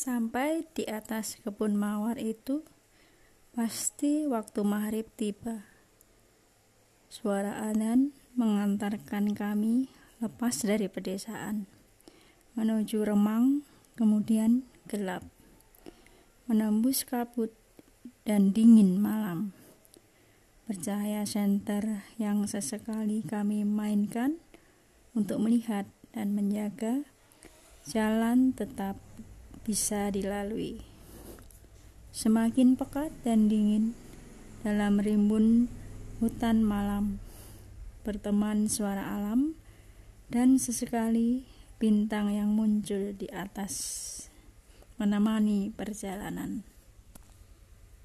Sampai di atas kebun mawar itu, pasti waktu maghrib tiba. Suara adzan mengantarkan kami lepas dari pedesaan, menuju remang, kemudian gelap, menembus kabut dan dingin malam. Bercahaya senter yang sesekali kami mainkan untuk melihat dan menjaga jalan tetap bisa dilalui. Semakin pekat dan dingin dalam rimbun hutan malam, berteman suara alam dan sesekali bintang yang muncul di atas menemani perjalanan.